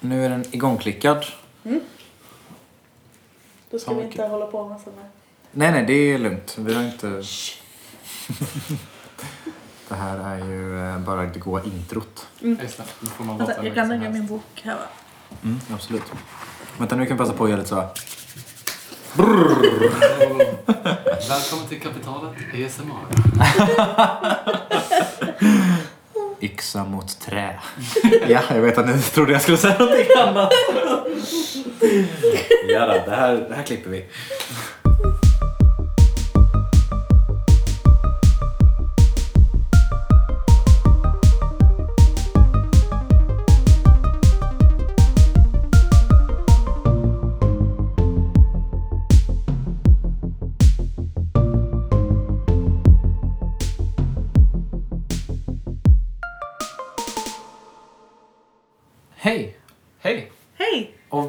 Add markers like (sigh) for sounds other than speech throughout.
Nu är den igångklickad. Då ska Fan, vi inte hålla på massa med... Nej, nej, det är lugnt. Vi har inte... (laughs) det här är ju eh, bara det goa introt. Just det, då får man Vänta, jag kan hur lägga min bok här va? Mm, absolut. Vänta, nu kan vi passa på att göra lite så. (laughs) Välkommen till Kapitalet ASMR. (laughs) Yxa mot trä. ja, jag vet att ni trodde jag skulle säga någonting annat. ja då, det här, det här klipper vi.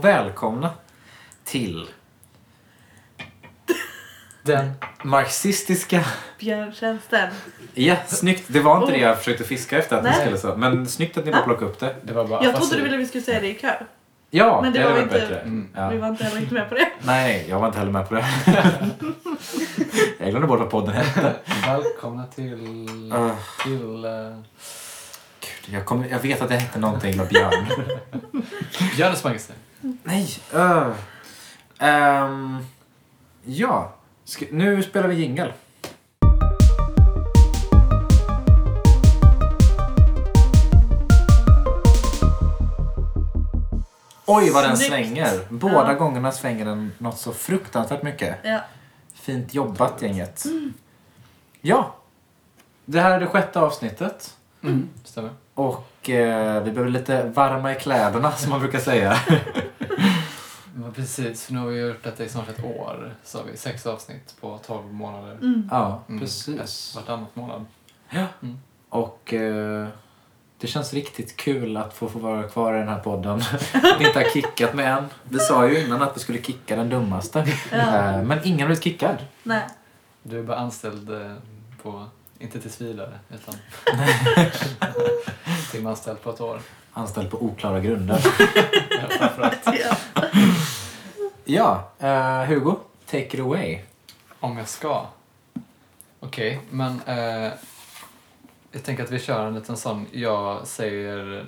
Och välkomna till den marxistiska... Björntjänsten. Ja, snyggt. Det var inte det jag försökte fiska efter att ni Nej. skulle säga. Men snyggt att ni bara plockade upp det. Det var bara Jag trodde du ville vi skulle säga det i kör. Ja, Men det det var varit inte. bättre. Mm. Ja. Vi var inte heller riktigt med på det. Nej, jag var inte heller med på det. (laughs) jag glömde bort vad podden hette. Välkomna till... Uh, till uh, Gud, jag, kommer, jag vet att det hette någonting med björn. (laughs) Björnes Magister. Nej. Uh. Ehm, ja, Ska, nu spelar vi jingel. Oj vad den Snyggt. svänger. Båda Ja. gångerna svänger den något så fruktansvärt mycket. Ja. Fint jobbat gänget. Ja. Det här är det sjätte avsnittet. Mm. Stämmer. Och eh, vi behöver lite varma i kläderna som man brukar säga. (laughs) Ja, precis, för nu har vi gjort detta i snart ett år. Så har vi sex avsnitt på 12 månader. Mm. Ja, Mm. precis. Vartannat månad. Ja. Mm. Och eh, det känns riktigt kul att få, få vara kvar i den här podden. (laughs) Vi inte har kickat med än. Vi sa ju innan att vi skulle kicka den dummaste. Ja. Eh, men ingen har blivit kickad. Nej. Du är bara anställd eh, på, inte tills vidare, utan (laughs) timanställd på ett år. Anställd på oklara grunder. (laughs) Ja, eh, Hugo, take it away. Om jag ska? Okej, men eh, jag tänker att vi kör en liten sån, jag säger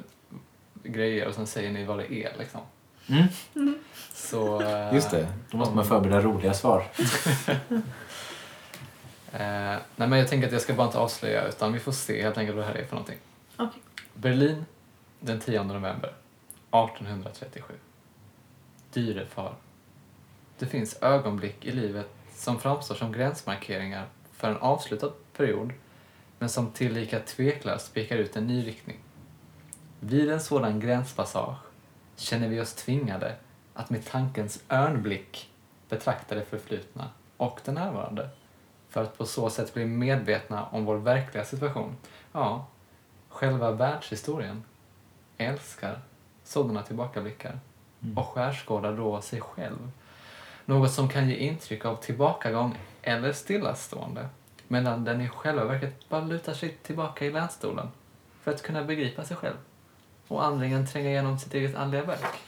grejer och sen säger ni vad det är liksom. Mm, Så, eh, just det, då måste man förbereda roliga svar. (laughs) Eh, nej men jag tänker att jag ska bara inte avslöja utan vi får se helt enkelt vad det här är för någonting. Okej. Berlin den 10 november 1837. Dyrefar. Det finns ögonblick i livet som framstår som gränsmarkeringar för en avslutad period men som tillika tveklöst pekar ut en ny riktning. Vid en sådan gränspassage känner vi oss tvingade att med tankens örnblick betrakta det förflutna och det närvarande för att på så sätt bli medvetna om vår verkliga situation. Ja, själva världshistorien älskar sådana tillbakablickar Mm. och skärskådar då sig själv. Något som kan ge intryck av tillbakagång eller stillastående medan den i själva verket bara lutar sig tillbaka i länstolen för att kunna begripa sig själv och andligen tränga igenom sitt eget andliga verk.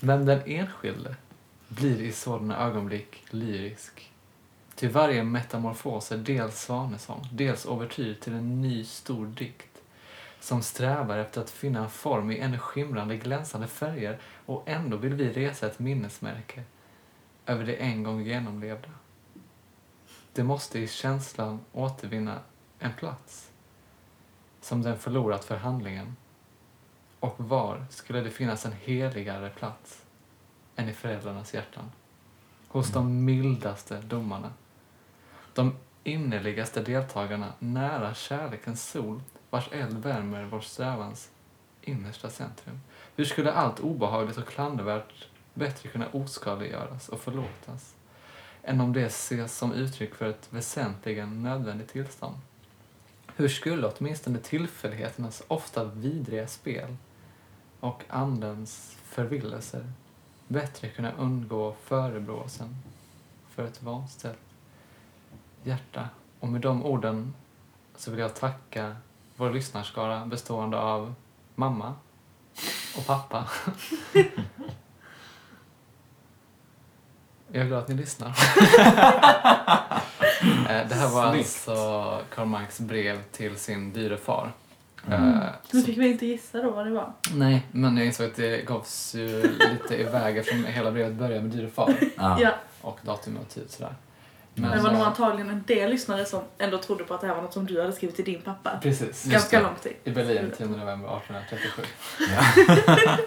Men den enskilde blir i sådana ögonblick lyrisk. Ty varje metamorfos är dels svanesång, dels ouvertyr till en ny stor dikt som strävar efter att finna en form i ännu skimrande glänsande färger och ändå vill vi resa ett minnesmärke över det en gång genomlevda. Det måste i känslan återvinna en plats som den förlorat för handlingen. Och var skulle det finnas en heligare plats än i föräldrarnas hjärtan? Hos de mildaste domarna. De innerligaste deltagarna nära kärlekens sol vars eld värmer vår strävans innersta centrum. Hur skulle allt obehagligt och klandervärt bättre kunna oskadliggöras och förlåtas än om det ses som uttryck för ett väsentligen nödvändigt tillstånd? Hur skulle åtminstone tillfälligheternas ofta vidriga spel och andens förvillelser bättre kunna undgå förebråelsen för ett vanställt hjärta? Och med de orden så vill jag tacka vår lyssnarskara bestående av mamma och pappa. Jag är glad att ni lyssnar. (laughs) Eh, det här var Snyggt. alltså Karl Marx brev till sin dyre far. Mm. Eh, Nu fick vi inte gissa då vad det var. nej, men jag insåg att det gavs ju lite iväg eftersom hela brevet börjar med dyre far. Ja, och datum och tid sådär. Men det var nog eh, antagligen en del lyssnare som ändå trodde på att det här var något som du hade skrivit till din pappa. Precis. Ganska lång tid. I Berlin 10 november 1837. Ja.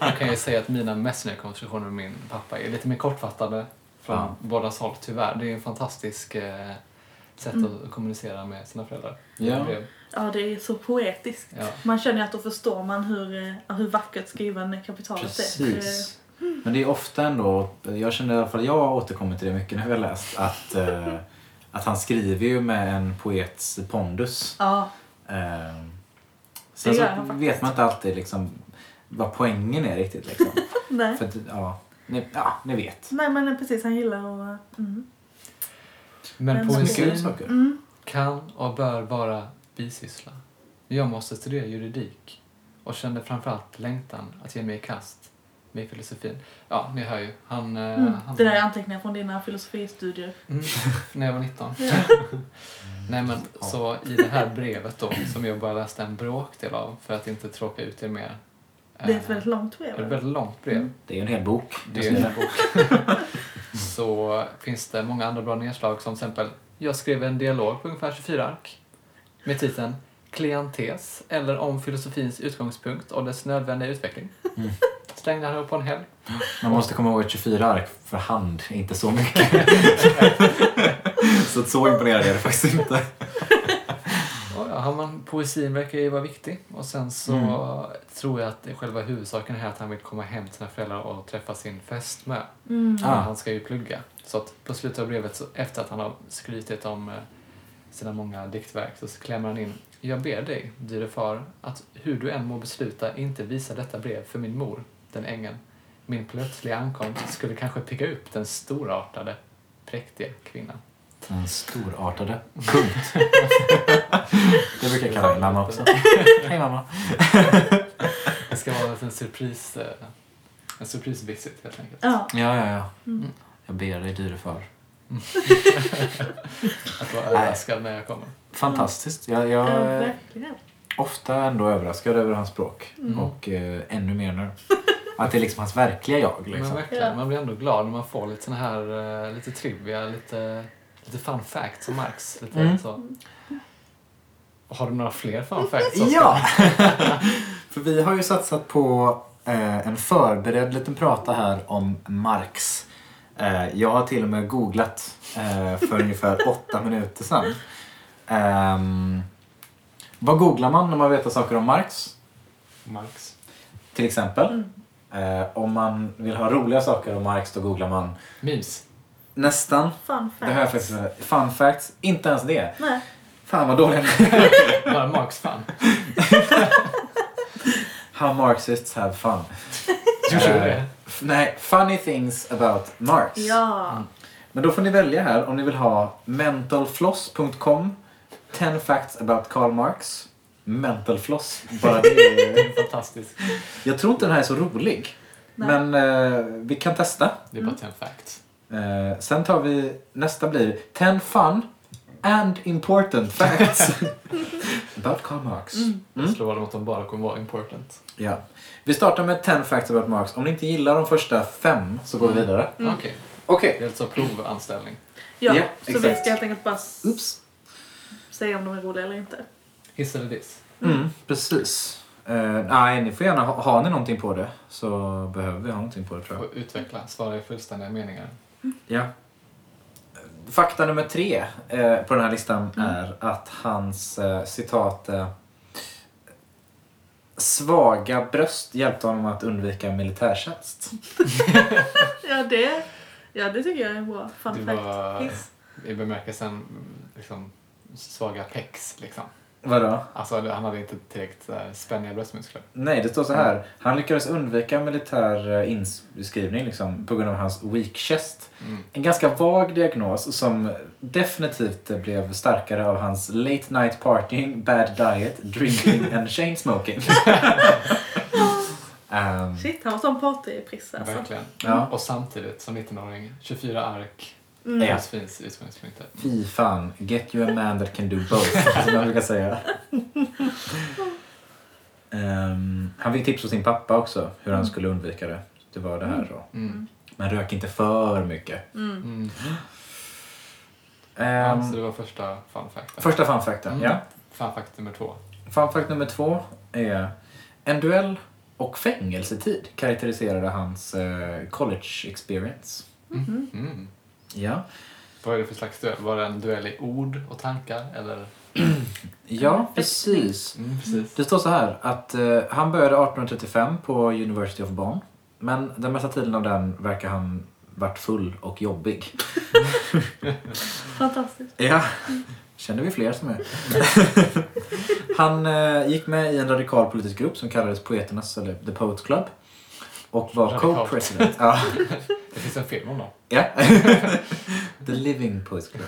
(laughs) Jag kan ju säga att mina Messenger-konversationer med min pappa är lite mer kortfattade från Ja. bådas håll tyvärr. Det är en fantastisk eh, sätt Mm. att kommunicera med sina föräldrar. Ja. Ja, det är så poetiskt. Ja. Man känner ju att då förstår man hur, eh, hur vackert skriven kapitalet är. Men det är ofta ändå, jag känner i alla fall jag återkommer till det mycket när vi har läst, att, eh, att han skriver ju med en poets pondus. Ja, Eh, sen så vet man inte alltid liksom, vad poängen är riktigt. Liksom. (laughs) nej. För att, ja, ni, ja, ni vet. Nej men precis, han gillar att... Mm. Men Men poesin saker. Mm. kan och bör vara bisyssla. Jag måste studera juridik och kände framförallt längtan att ge mig i kast med filosofin. Ja, ni hör ju. Han... eh, Mm. han Det där är anteckningar från dina filosofistudier. Mm, när jag var 19. Ja. (laughs) Nej men så i det här brevet då, som jag bara läste en bråkdel av för att inte tråka ut er mer. Det är ett eh, väldigt långt brev. det är ett väldigt långt brev. Mm. Det är ju en hel bok. Det är en bok. (laughs) så finns det många andra bra nedslag som till exempel, jag skrev en dialog på ungefär 24 ark med titeln Klientes eller om filosofins utgångspunkt och dess nödvändiga utveckling. Mm. Han upp på en helg. Man måste komma ihåg att 24 ark för hand är inte så mycket. (laughs) så att så imponerad är det faktiskt inte. Ja, har man, poesin verkar ju vara viktig. Och sen så Mm. tror jag att själva huvudsaken är att han vill komma hem till sina föräldrar och träffa sin fästmö. Mm. Ah. Han ska ju plugga. Så att på slutet av brevet, så, efter att han har skrytit om eh, sina många diktverk, så klämmer han in. Jag ber dig, dyre far, att hur du än må besluta inte visa detta brev för min mor, den ängeln. Min plötsliga ankomst skulle kanske picka upp den storartade, präktiga kvinnan. Den storartade. Punkt. det brukar jag kalla min mamma också. Hej mamma. Det ska vara en surpris, eh, en surprise-visit helt enkelt. Ja. Ja, ja, ja. Mm. Jag ber dig dyre far. (laughs) Att vara överraskad när jag kommer. Fantastiskt. Jag, Ja, jag är ofta ändå överraskad över hans språk. Mm. Och eh, ännu mer nu. Att det är liksom hans verkliga jag. Men Liksom. verkligen, Ja. man blir ändå glad när man får lite såna här, eh, lite trivia, lite, lite fun facts om Marx. Lite Mm. så. Har du några fler fun facts? Oskar? Ja! (laughs) För vi har ju satsat på eh, en förberedd liten prata här om Marx. Eh, jag har till och med googlat eh, för ungefär (laughs) åtta minuter sedan. Ehm, vad googlar man när man vet saker om Marx? Marx. Till exempel. Mm. Eh, om man vill ha roliga saker om Marx då googlar man Memes. nästan. Fun Det har jag fact. faktiskt Fun facts. Inte ens det. Nej. Fan vad dålig (laughs) Bara Marx fan. (laughs) How Marxists have fun. Gjorde du Eh, det? Nej, funny things about Marx. Ja. Mm. Men då får ni välja här om ni vill ha mentalfloss.com 10 facts about Karl Marx. Mentalfloss. Bara det är... fantastiskt. Jag tror inte den här är så rolig. Nej. Men eh, vi kan testa. Det är bara 10 facts. Eh, sen tar vi, nästa blir 10 fun and important facts (laughs) about Karl Marx. Mm. Mm. Slå vad om att de bara kommer vara important. Ja. Vi startar med 10 facts about Marx. Om ni inte gillar de första fem så går vi Mm. vidare. Mm. Okej, Okej. det är alltså provanställning. Ja, Ja, så vi exakt. ska helt enkelt bara Oops. säga om de är roliga eller inte. Hiss eller diss? Mm, precis. Eh, nej, ni får gärna ha, har ni någonting på det så behöver vi ha någonting på det tror jag. Och utveckla, svara i fullständiga meningar. Ja. Fakta nummer tre eh, på den här listan Mm. är att hans eh, citat Svaga bröst hjälpte honom att undvika militärtjänst. (laughs) Ja, det, ja, det tycker jag är en bra fun Det fact. var Hiss. i bemärkelsen mm, liksom, svaga pex liksom. Vadå? Alltså han hade inte så här, spänniga bröstmuskler. Nej, det står så här. Han lyckades undvika militär eh, inskrivning liksom, på grund av hans weak chest. Mm. En ganska vag diagnos som definitivt blev starkare av hans late night partying, bad diet, drinking and (laughs) chain smoking. (laughs) Ehm, Shit, han var sån partyprisse alltså. Verkligen. Ja. Och samtidigt som 19-åring, 24 ark. Mm. Ja. Finns utgångspunkter. Fy fan, get you a man that can do both, (laughs) som jag brukar säga. (laughs) Ehm, han fick tips av sin pappa också, hur han skulle undvika det. Det var det här då. Mm. Men rök inte för mycket. Mm. Mm. Ehm, ja, så det var första fun facten. första fun facten, Mm. ja. Fun fact nummer två. Fun fact nummer två är en duell och fängelsetid karaktäriserade hans eh, college experience. Mhm. Mm. Ja, Vad är det för slags duell? Var det en duell i ord och tankar? Eller? (clears throat) ja precis. Mm, precis. Det står så här att eh, han började 1835 på University of Bonn. Men den mesta tiden av den verkar han varit full och jobbig. (laughs) Fantastiskt. Ja, känner vi fler som är. (laughs) han eh, gick med i en radikal politisk grupp som kallades Poeternas, eller The Poets Club. Och var co-president. Ja. (laughs) Det finns en film om dem. Ja. (laughs) The Living Poets Club.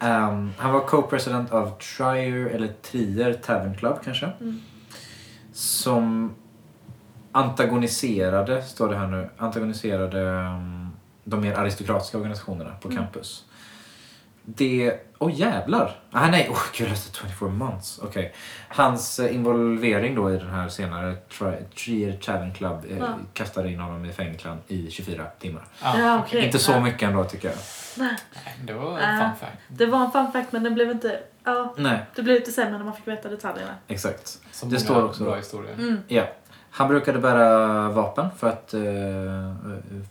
Um, han var co-president av Trier, eller Trier Tavern Club kanske. Mm. Som antagoniserade, står det här nu, antagoniserade um, de mer aristokratiska organisationerna på Mm. campus. Det... Åh oh, jävlar! Ah, nej, oh, gud, det står 24 months. Okej. Hans eh, involvering då i den här senare Tri- Trier Tavern Club eh, Ja. kastade in honom i fängelset i 24 timmar. Ja, okej. Inte så Ja. mycket ändå tycker jag. Nej, det var en fun fact. det var en fun fact men den blev inte... Ja, Nej, det blev lite sämre när man fick veta detaljerna. exakt. Som det står också- bra historier. Mm. Ja. Han brukade bära vapen för att eh,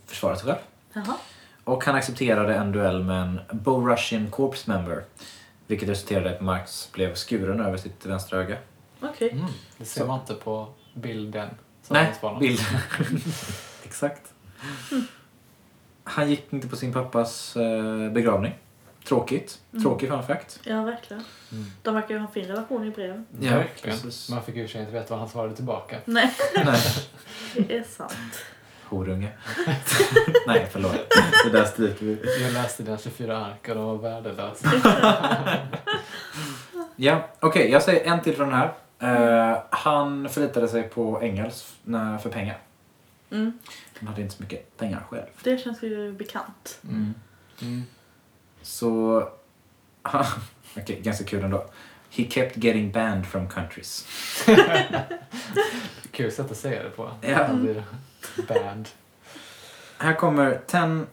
försvara sig själv. Jaha. Och han accepterade en duell med en Bow Russian Corps member. Vilket resulterade i att Marx blev skuren över sitt vänstra öga. Okej. Mm. Det ser Så. man inte på bilden. som Nej, finns på honom. bild. Exakt. Han gick inte på sin pappas eh, begravning. Tråkigt. Mm. Tråkig fun fact. Ja, verkligen. Mm. De verkar ju ha en fin relation i brev. Ja, Verkligen. precis. Man fick ju inte veta vad han svarade tillbaka. Nej, Nej. (laughs) det är sant. Horunge. (laughs) Nej, förlåt. Det där stryker vi. Jag läste dina 24 ark och de var värdelösa. (laughs) Ja, okej. jag säger en till från den här. Eh, han förlitade sig på engelsk när- för pengar. Mm. Han hade inte så mycket pengar själv. Det känns ju bekant. Mm. Mm. Så... (laughs) Okej, ganska kul ändå. He kept getting banned from countries. Kul sätt att säga det på. Ja. Han banned. Här kommer 10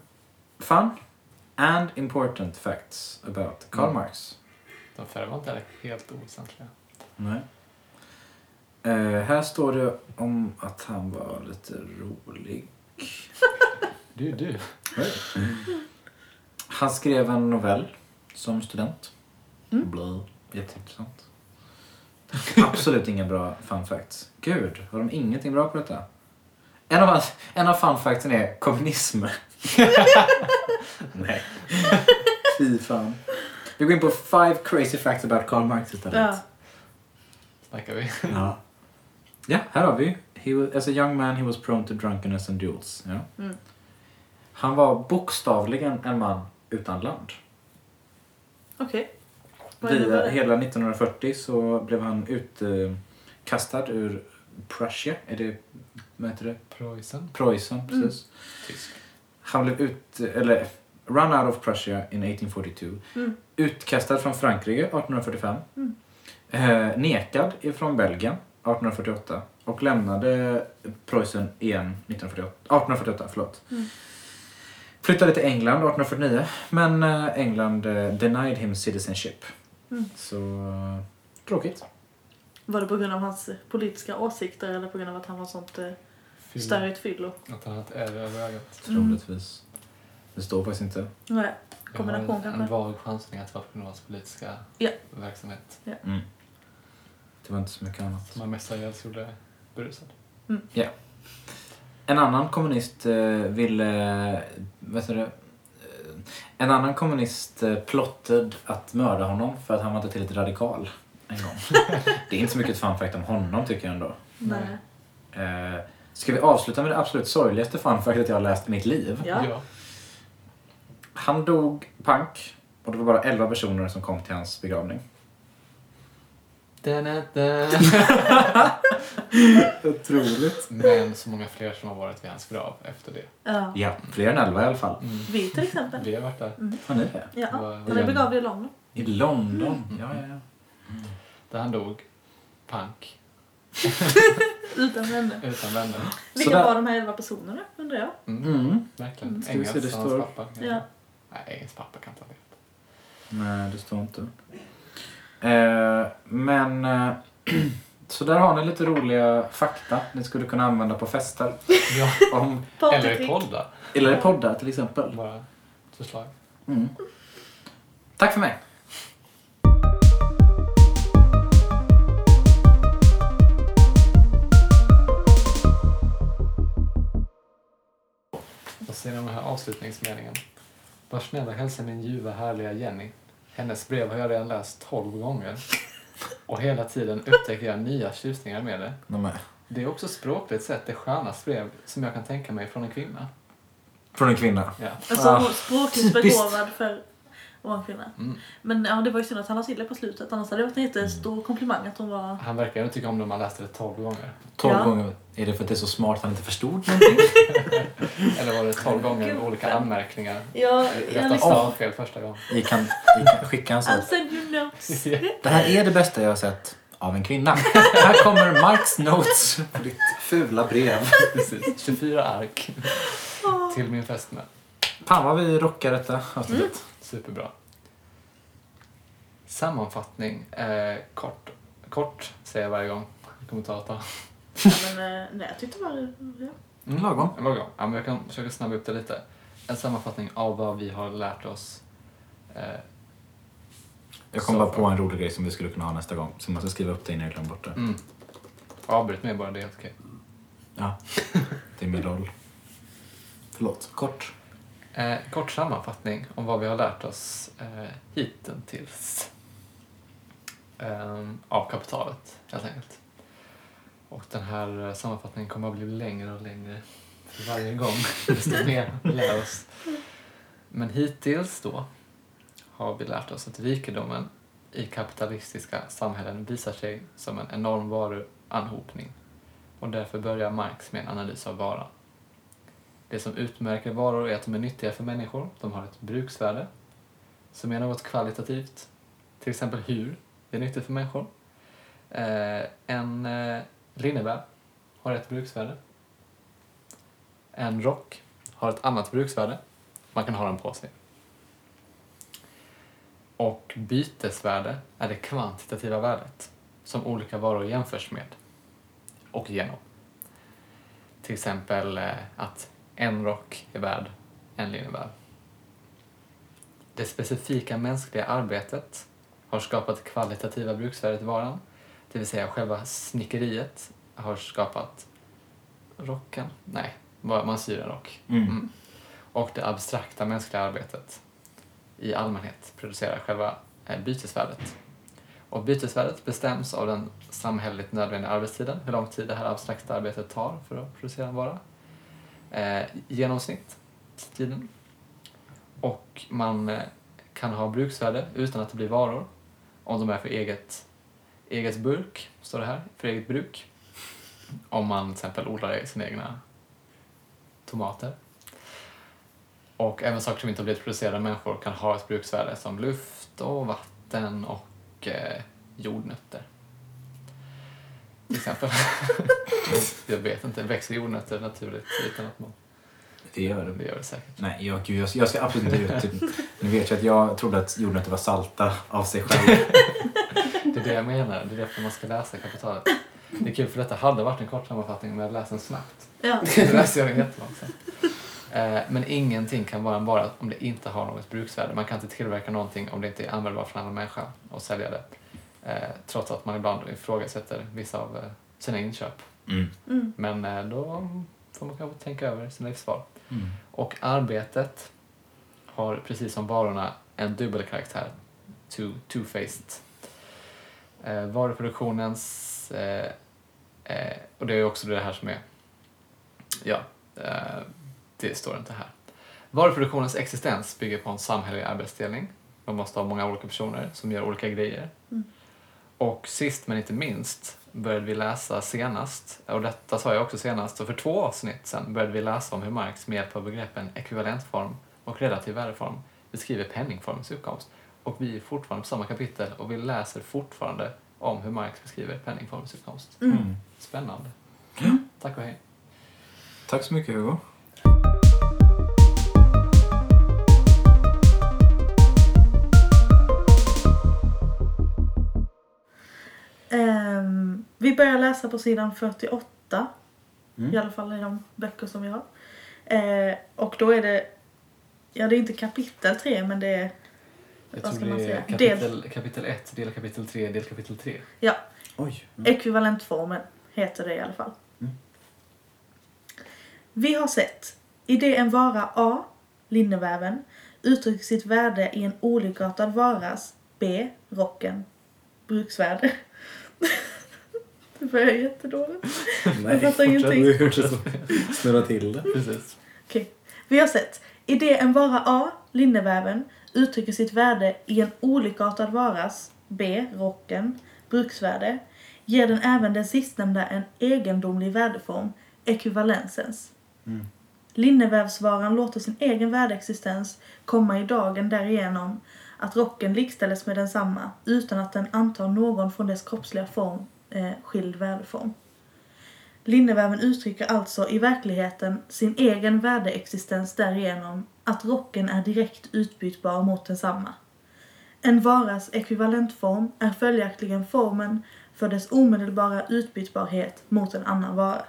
fun and important facts about Karl Mm. Marx. De förra var inte helt oväsentliga. Nej. Eh, här står det om att han var lite rolig. (laughs) Du, du. Han skrev en novell som student. Mm. Blah. Jätteintressant. Absolut inga bra fun facts. Gud, har de ingenting bra på detta? En av, en av fun factsen är kommunism. (laughs) Nej. Fy fan. Vi går in på five crazy facts about Karl Marx istället. Ja. Snackar vi. Ja. Ja, här har vi. He was, as a young man he was prone to drunkenness and duels. Ja. Mm. Han var bokstavligen en man utan land. Okej. Via det? hela 1940 så blev han utkastad ur Prussia. Är det, vad heter det? Preussen. Preussen, precis. Tysk. Han blev ut, eller run out of Prussia in 1842. Mm. Utkastad från Frankrike 1845. Mm. Eh, nekad ifrån Belgien 1848. Och lämnade Preussen igen 1948. 1848. Förlåt. Mm. Flyttade till England 1849. Men eh, England eh, denied him citizenship. Mm. Så tråkigt. Var det på grund av hans politiska åsikter eller på grund av att han var sånt eh, Fyll- störigt fyllo? Att han hade ett ärr över ögat. Mm. Troligtvis. Det står faktiskt inte. Nej, kombination har en, kanske. en vag chansning att det var på grund av hans politiska Ja. verksamhet. Mm. Det var inte så mycket annat. Som han mestadels gjorde berusad. En annan kommunist eh, ville... Heter det? Eh, En annan kommunist eh, plottade att mörda honom för att han var inte tillräckligt radikal en gång. (laughs) det är inte så mycket ett fun fact om honom tycker jag ändå. Nej. Ska vi avsluta med det absolut sorgligaste fun factet jag har läst i mitt liv? Ja. Han dog pank och det var bara 11 personer som kom till hans begravning. (laughs) Otroligt. Men så många fler som har varit vid hans grav efter det. Ja. Ja, fler än elva i alla fall. Mm. Vi till exempel. Vi har varit där. Har ni det? Ja. Han är begravd i London. I London? Ja, ja, ja. Där han dog. Pank. (laughs) Utan vänner. Utan vänner. Vilka Sådär. var de här elva personerna undrar jag? Mm. Mm. Verkligen. Mm. Se, det Engels och hans står- pappa. Ja. Nej, Engels pappa kan inte ha levt. Nej, det står inte. Eh, men... Eh, (clears throat) så där har ni lite roliga fakta ni skulle kunna använda på fester. (laughs) Ja. Om, Eller i poddar. eller i poddar till exempel. Bara förslag. Mm. Tack för mig. Och sen den här avslutningsmeningen. Var snäll och hälsa min ljuva härliga Jenny. Hennes brev har jag redan läst 12 gånger. Och hela tiden upptäcker jag nya tjusningar med det. Det är också språkligt sett det skönaste brev som jag kan tänka mig från en kvinna. Från en kvinna. Ja. Alltså Ah, språkligt begåvad för vara en kvinna. Mm. Men ja, det var ju synd att han la till det på slutet. Annars hade det varit en jättestor komplimang att hon var... Han verkar ändå tycka om det om man läste det 12 gånger. Tolv Ja. gånger. Är det för att det är så smart att han inte förstod (laughs) någonting? Eller var det 12 gånger Gud. olika anmärkningar? Ja, jag Rätta liksom... stavfel första gången. Gick han, gick han, skickade han så? I'll send you notes. Det här är det bästa jag har sett av en kvinna. här kommer Marks notes ditt fula brev. Precis. 24 ark till min fästmö. Fan vad vi rockar detta avsnittet. Superbra. Sammanfattning. Eh, kort. Kort säger jag varje gång. Det kommer ta ett tag. Ja, men eh, nej, jag tyckte det var... Ja. Mm. Lagom. Lagom. Ja, men jag kan försöka snabba upp det lite. En sammanfattning av vad vi har lärt oss. Eh, Jag kom bara på en rolig grej som vi skulle kunna ha nästa gång. Så jag måste skriva upp det innan jag glömmer bort det. mm. Avbryt mig bara, det är helt okej. Ja, det är min roll. Förlåt, kort. Eh, kort sammanfattning om vad vi har lärt oss eh, hittills. Eh, av kapitalet, helt enkelt. Och den här eh, sammanfattningen kommer att bli längre och längre för varje gång, (laughs) desto mer vi lär oss. Men hittills då har vi lärt oss att rikedomen i kapitalistiska samhällen visar sig som en enorm varuanhopning. Och därför börjar Marx med en analys av varan. Det som utmärker varor är att de är nyttiga för människor. De har ett bruksvärde som är något kvalitativt. Till exempel hur det är nyttigt för människor. Eh, en eh, linnebär har ett bruksvärde. En rock har ett annat bruksvärde. Man kan ha den på sig. Och bytesvärde är det kvantitativa värdet som olika varor jämförs med och genom. Till exempel eh, att en rock är värd en linnebär. Det specifika mänskliga arbetet har skapat kvalitativa bruksvärdet i varan, det vill säga själva snickeriet har skapat rocken. Nej, man syr en rock. Mm. Mm. Och det abstrakta mänskliga arbetet i allmänhet producerar själva eh, bytesvärdet. Och bytesvärdet bestäms av den samhälleligt nödvändiga arbetstiden, hur lång tid det här abstrakta arbetet tar för att producera en vara. Eh, genomsnitt, tiden. Och man eh, kan ha bruksvärde utan att det blir varor, om de är för eget, eget burk, står det här, för eget bruk. Om man till exempel odlar sina egna tomater. Och även saker som inte har blivit producerade av människor kan ha ett bruksvärde som luft och vatten och eh, jordnötter. Till exempel. (laughs) jag vet inte, växer jordnötter naturligt utan att man... Det gör Det det. gör det säkert. Nej, jag, gud, jag, jag ska absolut inte ut. Typ, ni vet ju att jag trodde att jordnötter var salta av sig själv. Det är det jag menar, det är därför man ska läsa kapitalet. Det är kul för detta hade varit en kort sammanfattning om jag hade läst den snabbt. Ja. (laughs) Nu läste jag den jättelångsamt. Eh, Men ingenting kan vara en vara om det inte har något bruksvärde. Man kan inte tillverka någonting om det inte är användbart för en annan människa och sälja det. Eh, Trots att man ibland ifrågasätter vissa av eh, sina inköp. Mm. Mm. Men eh, då får man kanske tänka över sina livsval. Mm. Och arbetet har precis som varorna en dubbel karaktär. Two, two-faced. Eh, varuproduktionens... Eh, eh, och det är ju också det här som är... Ja, eh, det står inte här. Varuproduktionens existens bygger på en samhällelig arbetsdelning. Man måste ha många olika personer som gör olika grejer. Mm. Och sist men inte minst började vi läsa senast, och detta sa jag också senast, och för två avsnitt sen började vi läsa om hur Marx med hjälp av begreppen ekvivalentform och relativ värdeform beskriver penningformens uppkomst. Och vi är fortfarande på samma kapitel och vi läser fortfarande om hur Marx beskriver penningformens uppkomst. Mm. Mm. Spännande. Tack och hej. Tack så mycket Hugo. Ehm, vi börjar läsa på sidan 48. Mm. I alla fall i de böcker som vi har. Eh, och då är det, ja det är inte kapitel 3 men det är, Jag Vad ska man säga? kapitel, kapitel 1, del kapitel 3, del kapitel 3. ja, Oj. Mm. ekvivalentformen heter det i alla fall. Mm. Vi har sett, i det en vara A, linneväven, uttrycker sitt värde i en olikartad varas, B, rocken, bruksvärde. Det börjar jättedåligt. (laughs) Nej, fattar fortsätt. ingenting. Du hörde så snurra till det. Precis. Okej. Vi har sett. I det en vara A, linneväven, uttrycker sitt värde i en olikartad varas, B, rocken, bruksvärde, ger den även den sistnämnda en egendomlig värdeform, ekvivalensens. Mm. Linnevävsvaran låter sin egen värdeexistens komma i dagen därigenom att rocken likställes med densamma utan att den antar någon från dess kroppsliga form eh, skild värdeform. Linneväven uttrycker alltså i verkligheten sin egen värdeexistens därigenom att rocken är direkt utbytbar mot densamma. En varas ekvivalentform är följaktligen formen för dess omedelbara utbytbarhet mot en annan vara.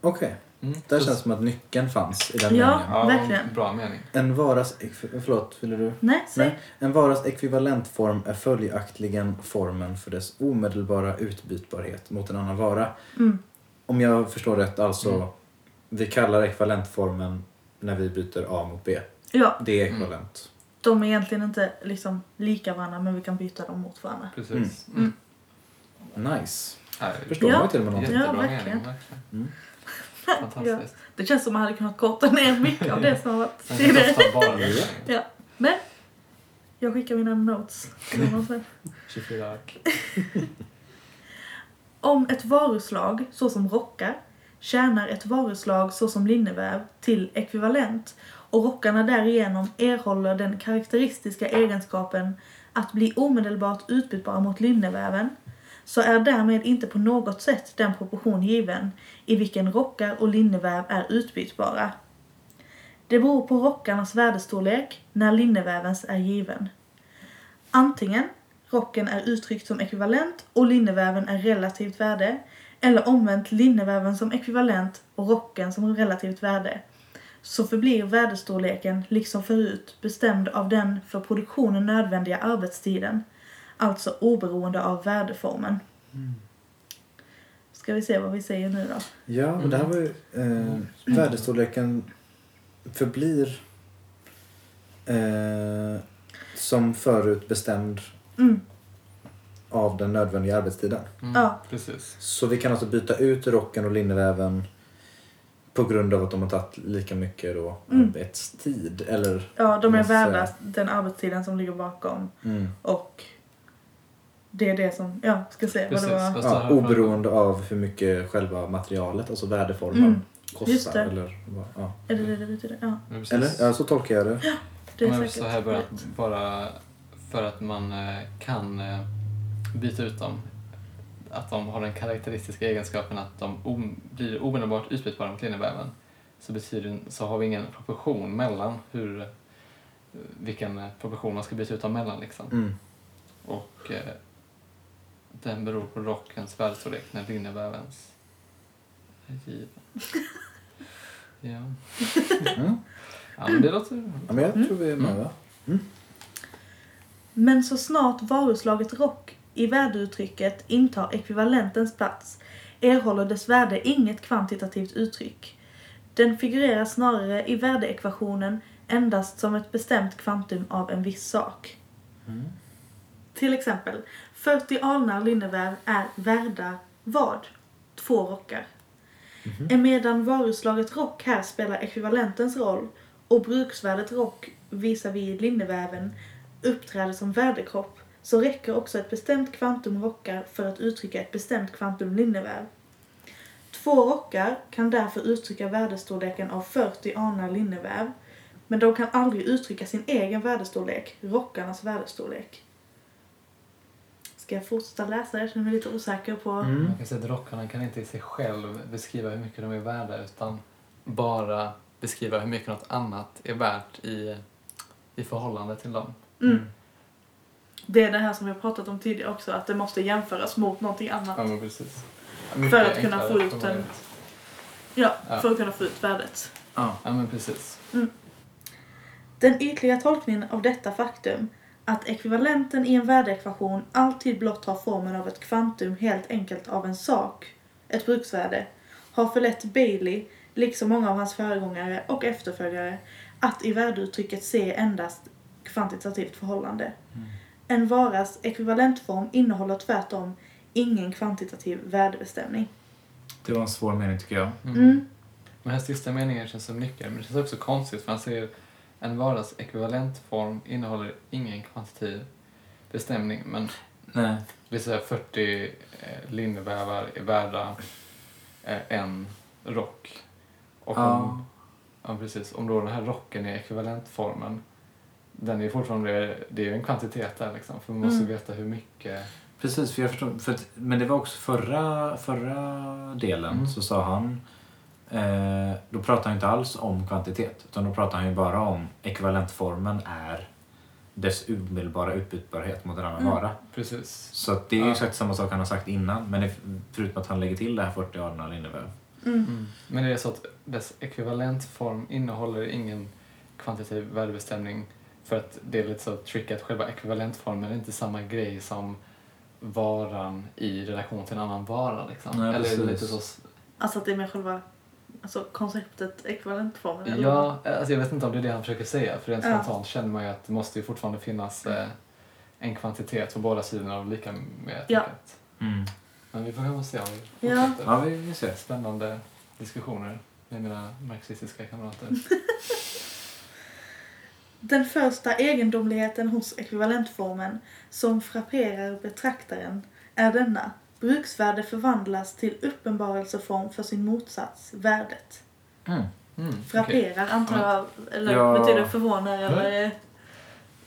Okej. Mm. Där känns det som att nyckeln fanns i den Ja. meningen. ja, verkligen. Bra mening. En varas... Förlåt, ville du? Nej, säg. Nej. En varas ekvivalentform är följaktligen formen för dess omedelbara utbytbarhet mot en annan vara. Mm. Om jag förstår rätt, alltså Mm. vi kallar ekvivalentformen när vi byter A mot B. Ja, Det är ekvivalent. de är egentligen inte liksom lika varandra men vi kan byta dem mot varandra. Precis. Mm. Nice. Ja, Förstår Ja. man ju till och med någonting. Ja, verkligen. mening, verkligen. Fantastiskt. Det känns som man hade kunnat korta ner mycket av det som har varit (laughs) tidigare. Ja, men jag skickar mina notes. till honom sen. 24 ark. (laughs) Om ett varuslag, såsom rockar, tjänar ett varuslag såsom linneväv till ekvivalent och rockarna därigenom erhåller den karaktäristiska egenskapen att bli omedelbart utbytbara mot linneväven så är därmed inte på något sätt den proportion given i vilken rockar och linneväv är utbytbara. Det beror på rockarnas värdestorlek när linnevävens är given. Antingen rocken är uttryckt som ekvivalent och linneväven är relativt värde eller omvänt linneväven som ekvivalent och rocken som relativt värde så förblir värdestorleken liksom förut bestämd av den för produktionen nödvändiga arbetstiden, alltså oberoende av värdeformen. Ska vi se vad vi säger nu då? Ja, men det här var ju... Eh, värdestorleken förblir eh, som förut bestämd Mm, av den nödvändiga arbetstiden. Mm. Ja. Precis. Så vi kan alltså byta ut rocken och linneväven på grund av att de har tagit lika mycket då Mm. arbetstid. Eller, ja, de är Måste- värda den arbetstiden som ligger bakom mm, och det är det som, ja, ska se vad Precis. det var. Ja, oberoende av hur mycket själva materialet, alltså värdeformen, Mm, kostar. Eller, vad- ja. Är det det betyder? Ja, eller? Ja, så tolkar jag det. det är Men säkert. så här bara, bara för att man eh, kan eh, byta ut dem. Att de har den karaktäristiska egenskapen att de om, blir omedelbart utbytbara mot linneväven. Så, betyder, så har vi ingen proportion mellan hur, eh, vilken proportion man ska byta ut dem mellan. Liksom. Mm. Och eh, den beror på rockens värdestorlek när linnevävens är given. (laughs) ja. Mm. ja, men det låter... Ja, men jag Mm. tror vi är med va? Men så snart varuslaget rock i värdeuttrycket intar ekvivalentens plats erhåller dess värde inget kvantitativt uttryck. Den figurerar snarare i värdeekvationen endast som ett bestämt kvantum av en viss sak. Mm. Till exempel, 40 alnar linneväv är värda vad? Två rockar. Emedan varuslaget rock här spelar ekvivalentens roll och bruksvärdet rock visavi linneväven uppträder som värdekropp så räcker också ett bestämt kvantum rockar för att uttrycka ett bestämt kvantum linneväv. Två rockar kan därför uttrycka värdestorleken av 40 anar linneväv, men de kan aldrig uttrycka sin egen värdestorlek, rockarnas värdestorlek. Ska fortsätta läsa? Jag känner mig lite osäker på... Mm. Man kan säga att rockarna kan inte i sig själv beskriva hur mycket de är värda utan bara beskriva hur mycket något annat är värt i, i förhållande till dem. Mm. Det är det här som vi har pratat om tidigare också, att det måste jämföras mot någonting annat. Ja, men precis. För att kunna få ut en... Ja, Ja. för att kunna få ut värdet. Ja. Ja, men precis. Den ytliga tolkningen av detta faktum, att ekvivalenten i en värdeekvation alltid blott har formen av ett kvantum helt enkelt av en sak, ett bruksvärde, har förlett Bailey, liksom många av hans föregångare och efterföljare, att i värdeuttrycket se endast kvantitativt förhållande. En varas ekvivalentform innehåller tvärtom ingen kvantitativ värdebestämning. Det var en svår mening tycker jag. Mm. Mm. Den här sista meningen känns som nyckeln, men det känns också konstigt för han säger en varas ekvivalentform innehåller ingen kvantitativ bestämning, men Nej. vill säga 40 eh, linnevävar är värda eh, en rock. Och Ja. om, ja, precis, om då den här rocken är ekvivalentformen, den är fortfarande, det är ju en kvantitet där liksom, för man måste Mm. veta hur mycket Precis, för jag förstår. För att, men det var också förra, förra delen Mm. så sa han eh, då pratar han inte alls om kvantitet utan då pratar han ju bara om ekvivalentformen är dess omedelbara utbytbarhet mot en annan Mm. vara. Precis. Så att det är ju Ja. exakt samma sak han har sagt innan men det, förutom att han lägger till det här 40 ordinal innebär. Mm. Men det är så att dess ekvivalentform innehåller ingen kvantitativ värdebestämning för att det är lite så tricky att själva ekvivalentformen är inte samma grej som varan i relation till en annan vara. Liksom. Nej, Eller precis. lite så... Alltså att det är med själva alltså konceptet ekvivalentformen. eller Ja, alltså jag vet inte om det är det han försöker säga för rent Ja. spontant känner man ju att det måste ju fortfarande finnas eh, en kvantitet på båda sidorna av lika med Ja. Mm. Men vi får hem och se om vi Ja. fortsätter. Ja, vi, vi ser. Spännande diskussioner med mina marxistiska kamrater. (laughs) Den första egendomligheten hos ekvivalentformen som frapperar betraktaren är denna. Bruksvärde förvandlas till uppenbarelseform för sin motsats, värdet. Mm. Mm. Frapperar antar jag, eller Ja. betyder förvånar eller...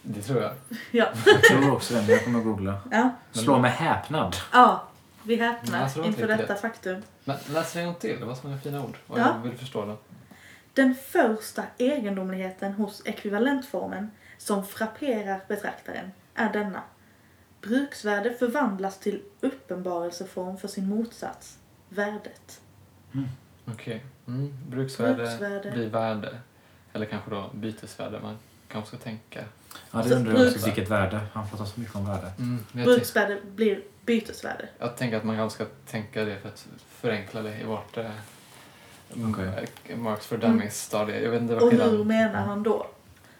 Det tror jag. Ja. Jag tror också det, men jag kommer att googla. Ja, Slå med häpnad. ja vi häpnar tror inför detta det. faktum. Men läs en gång till, det var så många fina ord. Och Ja. jag vill förstå det. Den första egendomligheten hos ekvivalentformen som frapperar betraktaren är denna. Bruksvärde förvandlas till uppenbarelseform för sin motsats, värdet. Okej. Mm. Bruksvärde, Bruksvärde. blir värde. Eller kanske då bytesvärde. Man kanske ska tänka. Ja, det Så undrar jag också vilket värde. Han pratar så mycket om värde. Mm. Tänk, Bruksvärde blir bytesvärde. jag tänker att man kanske ska tänka det för att förenkla det i vårt eh, mm, eh, Marks for Dummies-stadie. Jag vet inte vad Och hur menar han då?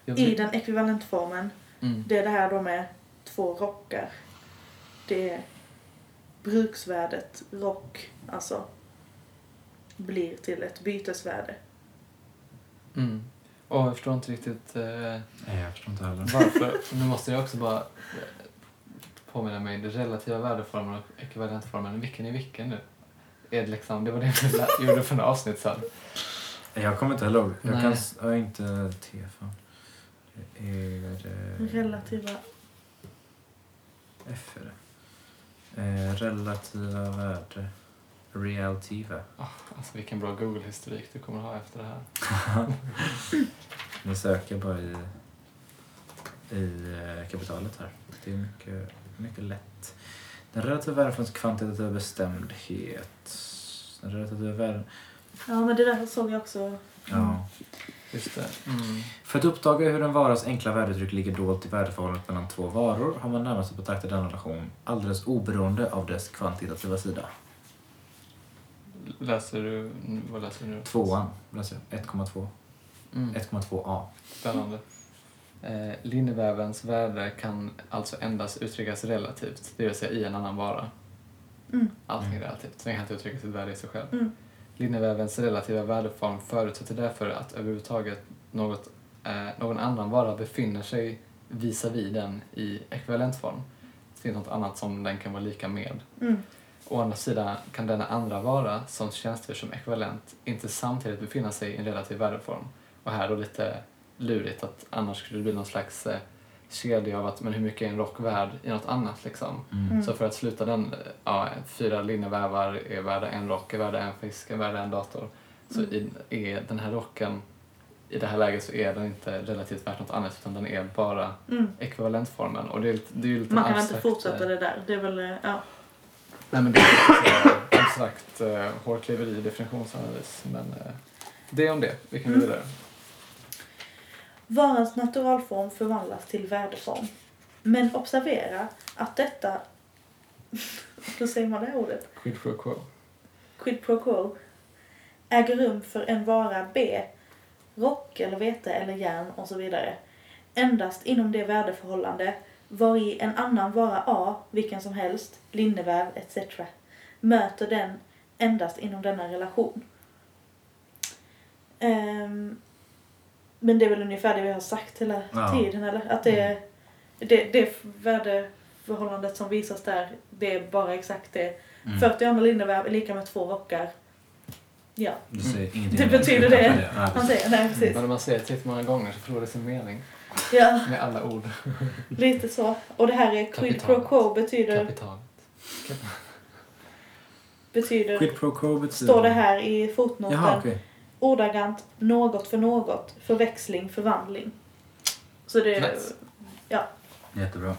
I den ekvivalentformen, Mm. det är det här då med två rockar. Det är bruksvärdet rock, alltså, blir till ett bytesvärde. Mm. Och jag förstår inte riktigt eh, Nej, jag förstår inte heller. varför. Nu måste jag också bara eh, påminna mig. Den relativa värdeformen och ekvivalentformen. Vilken är vilken nu? Är det liksom, det var det vi gjorde för några avsnitt sedan. Jag kommer inte heller ihåg. Jag Nej. kan s- jag har inte T fan. Det är... eh, Relativa... F det. Eh, relativa värde. Relativa. Alltså vilken bra Google-historik du kommer ha efter det här. (laughs) Nu söker bara i, i eh, kapitalet här. Det är mycket, mycket lätt. Den relativa värdeformens kvantitativa bestämdhet. Den relativa värden... Ja, men det där såg jag också. Ja. Just det. Mm. För att uppdaga hur en varas enkla värdeuttryck ligger dolt i värdeförhållandet mellan två varor har man närmast att betrakta denna relation alldeles oberoende av dess kvantitativa sida. Läser du, vad läser du nu? Tvåan läser jag. 1,2. Mm. 1,2a. Spännande. Eh, linnevävens värde kan alltså endast uttryckas relativt, det vill säga i en annan vara. Mm. Allting är relativt, så den kan inte uttrycka sitt värde i sig själv. Mm. Linnevävens relativa värdeform förutsätter därför att överhuvudtaget något, eh, någon annan vara befinner sig visavi den i ekvivalentform. till något annat som den kan vara lika med. Mm. Å andra sidan kan denna andra vara, som tjänstgör som ekvivalent, inte samtidigt befinna sig i en relativ värdeform. Och här då lite lurigt att annars skulle det bli någon slags eh, kedja av att men hur mycket är en rock värd i något annat liksom. Mm. Så för att sluta den, eh, ja, fyra linnevävar är värda en rock, är värda en fisk, är värda en dator. Så Mm. i, är den här rocken, i det här läget så är den inte relativt värt något annat utan den är bara Mm. ekvivalentformen. Och det är, det är ju lite Man kan inte abstrakt, fortsätta eh, det där. Det är väl, eh, ja. Nej men det är lite så abstrakt uh, hårklyveri definitionsanalys. Men eh, det är om det. Vi kan gå Mm. Varans naturalform förvandlas till värdeform. Men observera att detta... (laughs) Hur säger man det här ordet? Quid pro quo. Quid pro quo äger rum för en vara B, rock eller vete eller järn och så vidare, endast inom det värdeförhållande var i en annan vara A, vilken som helst, linneväv etc. möter den endast inom denna relation. Ehm, men det är väl ungefär det vi har sagt hela Ja. tiden, eller? Att det, är- det, det värdeförhållandet som visas där, det är bara exakt det Mm. 40 andra linneväv är lika med två rockar. Ja, Du säger ingenting Det betyder utanför det. Ja, han säger nej precis. Men om man säger det tillräckligt många gånger så förlorar det sin mening. Ja, Med alla ord. (laughs) lite så. Och det här är quid pro Kapitalet. quo betyder, Kapitalet. betyder Quid pro quo betyder... står det här i fotnoten, Jaha, okej. Ordagrant något för något, förväxling, förvandling. Så det är, Nice. Jättebra.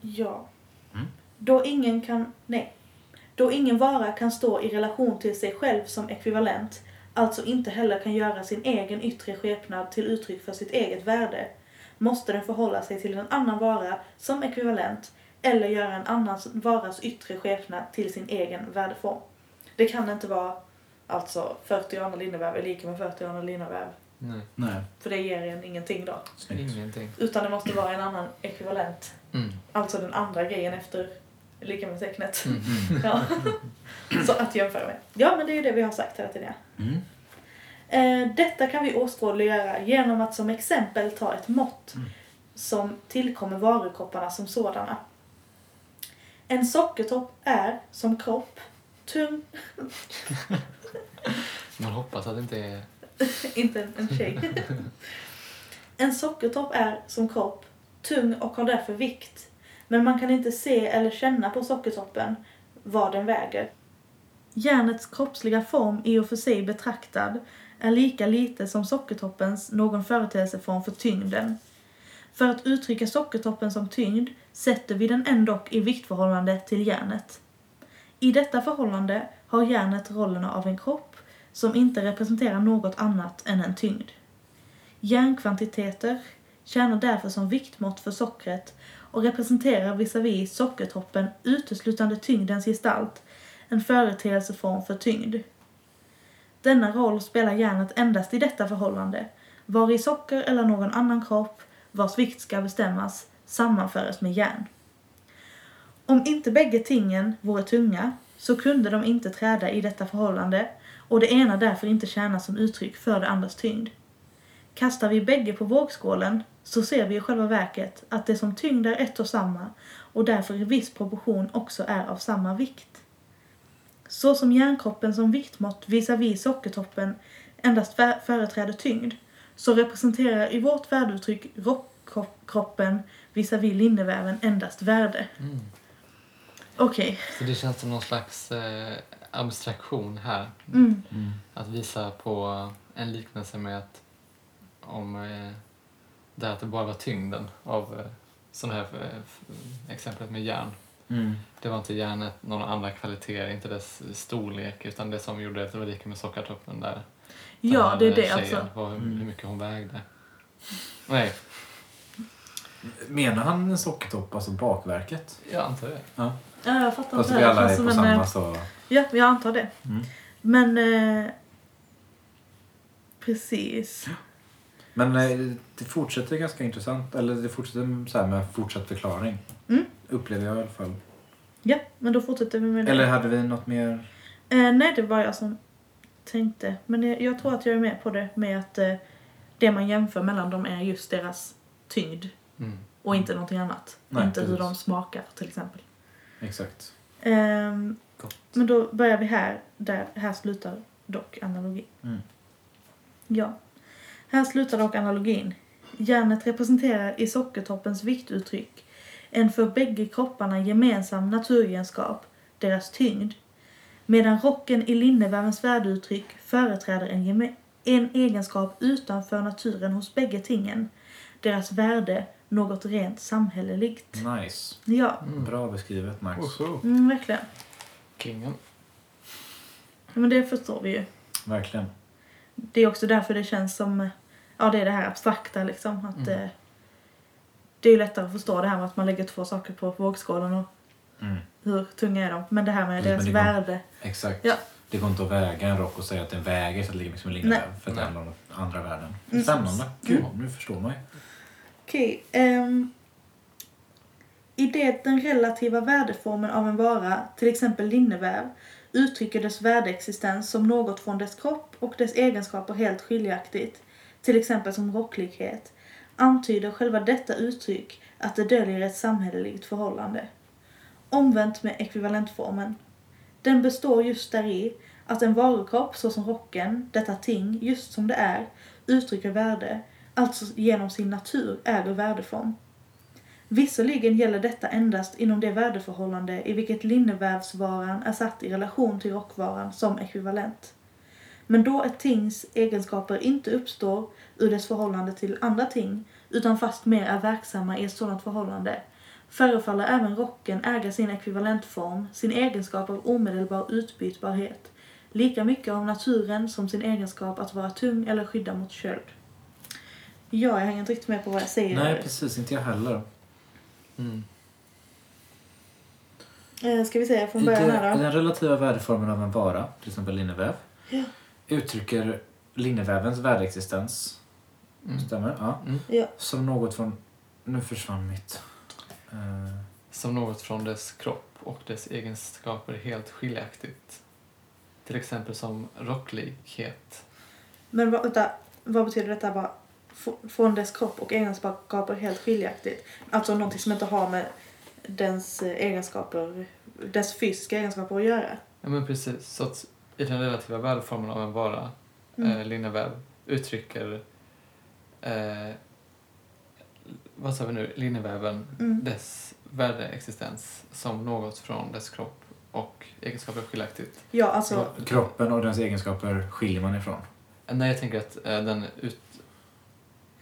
ja. Mm. Då ingen kan, nej. Då ingen vara kan stå i relation till sig själv som ekvivalent, alltså inte heller kan göra sin egen yttre skepnad till uttryck för sitt eget värde, måste den förhålla sig till en annan vara som ekvivalent eller göra en annan varas yttre skepnad till sin egen värdeform. Det kan inte vara alltså 40 andra linneväv är lika med 40 andra linneväv, Nej, Nej, för det ger en ingenting då. snyggt. ingenting. Utan det måste vara en annan ekvivalent, Mm. alltså den andra grejen efter lika med tecknet. Mm. Mm. (laughs) Ja. Så att jämföra med. Ja, men det är ju det vi har sagt hela tiden. ja. Mm. Eh, detta kan vi åskådliggöra genom att som exempel ta ett mått Mm. som tillkommer varukropparna som sådana. En sockertopp är som kropp tung, (laughs) Man hoppas att det inte är... (laughs) inte en, en tjej. (laughs) en sockertopp är som kropp tung och har därför vikt. Men man kan inte se eller känna på sockertoppen vad den väger. Järnets kroppsliga form i och för sig betraktad är lika lite som sockertoppens någon företeelseform för tyngden. För att uttrycka sockertoppen som tyngd sätter vi den ändock i viktförhållande till järnet. I detta förhållande har järnet rollerna av en kropp som inte representerar något annat än en tyngd. Järnkvantiteter tjänar därför som viktmått för sockret och representerar visavi sockertoppen uteslutande tyngdens gestalt, en företeelseform för tyngd. Denna roll spelar järnet endast i detta förhållande, var i socker eller någon annan kropp vars vikt ska bestämmas sammanföres med järn. Om inte bägge tingen vore tunga så kunde de inte träda i detta förhållande och det ena därför inte tjäna som uttryck för det andras tyngd. Kastar vi bägge på vågskålen så ser vi i själva verket att det som tyngd är ett och samma och därför i viss proportion också är av samma vikt. Så som järnkroppen som viktmått visavi sockertoppen endast företräder tyngd så representerar i vårt värdeuttryck rockkroppen visavi linneväven endast värde. Mm. Okej. Så det känns som någon slags eh, abstraktion här. Mm. Mm. Att visa på en liknelse med att om eh, det här att det bara var tyngden av eh, sån här eh, exemplet med järn. Mm. Det var inte järnet några andra kvaliteter, inte dess storlek, utan det som gjorde att det var lika med sockertoppen där. Ja, det är det alltså. Var hur, Mm. hur mycket hon vägde. Nej, Menar han en sockertopp, alltså bakverket? jag antar det. Ja. Ja, jag fattar Fast inte. vi alla är på samma eh, så... Ja, jag antar det. Mm. Men... Eh, precis. Men eh, det fortsätter ganska intressant. Eller det fortsätter så här med fortsatt förklaring. Mm. Upplever jag i alla fall. Ja, men då fortsätter vi med det. Eller hade vi något mer? Eh, nej, det var jag som tänkte. Men jag, jag tror att jag är med på det med att eh, det man jämför mellan dem är just deras tyngd. Mm. Och inte någonting annat. Nej, inte hur precis. de smakar till exempel. Exakt. Gott. men då börjar vi här, där här slutar dock analogin. Mm. Ja. Här slutar dock analogin. Järnet representerar i sockertoppens viktuttryck en för bägge kropparna gemensam naturegenskap, deras tyngd, medan rocken i linnevävens värdeuttryck företräder en, en egenskap utanför naturen hos bägge tingen, deras värde, något rent samhälleligt. Nice. Ja, Bra beskrivet Max. Mm, verkligen. Kingen. Ja, Men det förstår vi ju. Verkligen. Det är också därför det känns som, ja det är det här abstrakta liksom. Att Mm. eh, det är ju lättare att förstå det här med att man lägger två saker på vågskålen och Mm. hur tunga är de. Men det här med Precis, deras går- värde. Exakt. Ja. Det går inte att väga en rock och säga att den väger så att det ligger liksom. För att det handlar om andra värden. Mm. Spännande. Kul. Nu förstår man ju. Okej. Um, I det den relativa värdeformen av en vara, till exempel linneväv, uttrycker dess värdeexistens som något från dess kropp och dess egenskaper helt skiljaktigt, till exempel som rocklighet, antyder själva detta uttryck att det döljer ett samhälleligt förhållande. Omvänt med ekvivalentformen. Den består just däri att en varukropp såsom rocken, detta ting, just som det är, uttrycker värde, alltså genom sin natur äger värdeform. Visserligen gäller detta endast inom det värdeförhållande i vilket linnevävsvaran är satt i relation till rockvaran som ekvivalent. Men då ett tings egenskaper inte uppstår ur dess förhållande till andra ting, utan fastmer är verksamma i ett sådant förhållande, förefaller även rocken äga sin ekvivalentform, sin egenskap av omedelbar utbytbarhet, lika mycket av naturen som sin egenskap att vara tung eller skydda mot köld. Ja, jag hänger inte riktigt med på vad jag säger. Nej, precis. Inte jag heller. Mm. Eh, Ska vi säga från början här då? den relativa värdeformen av en vara, till exempel linneväv, Ja. uttrycker linnevävens värdeexistens, Mm. stämmer? Ja. Mm. Ja. Som något från... Nu försvann mitt... Eh, Som något från dess kropp och dess egenskaper helt skiljaktigt. Till exempel som rocklighet. Men vad, vänta, vad betyder detta bara? Från dess kropp och egenskaper helt skiljaktigt? Alltså någonting som inte har med dens eh, egenskaper, dess fysiska egenskaper att göra? Ja men precis. Så att i den relativa värdeformen av en vara, Mm. eh, linneväv, uttrycker eh, vad sa vi nu, linneväven Mm. dess värdeexistens som något från dess kropp och egenskaper skiljaktigt. Ja, alltså... kroppen och dess egenskaper skiljer man ifrån. Nej, jag tänker att eh, den, ut,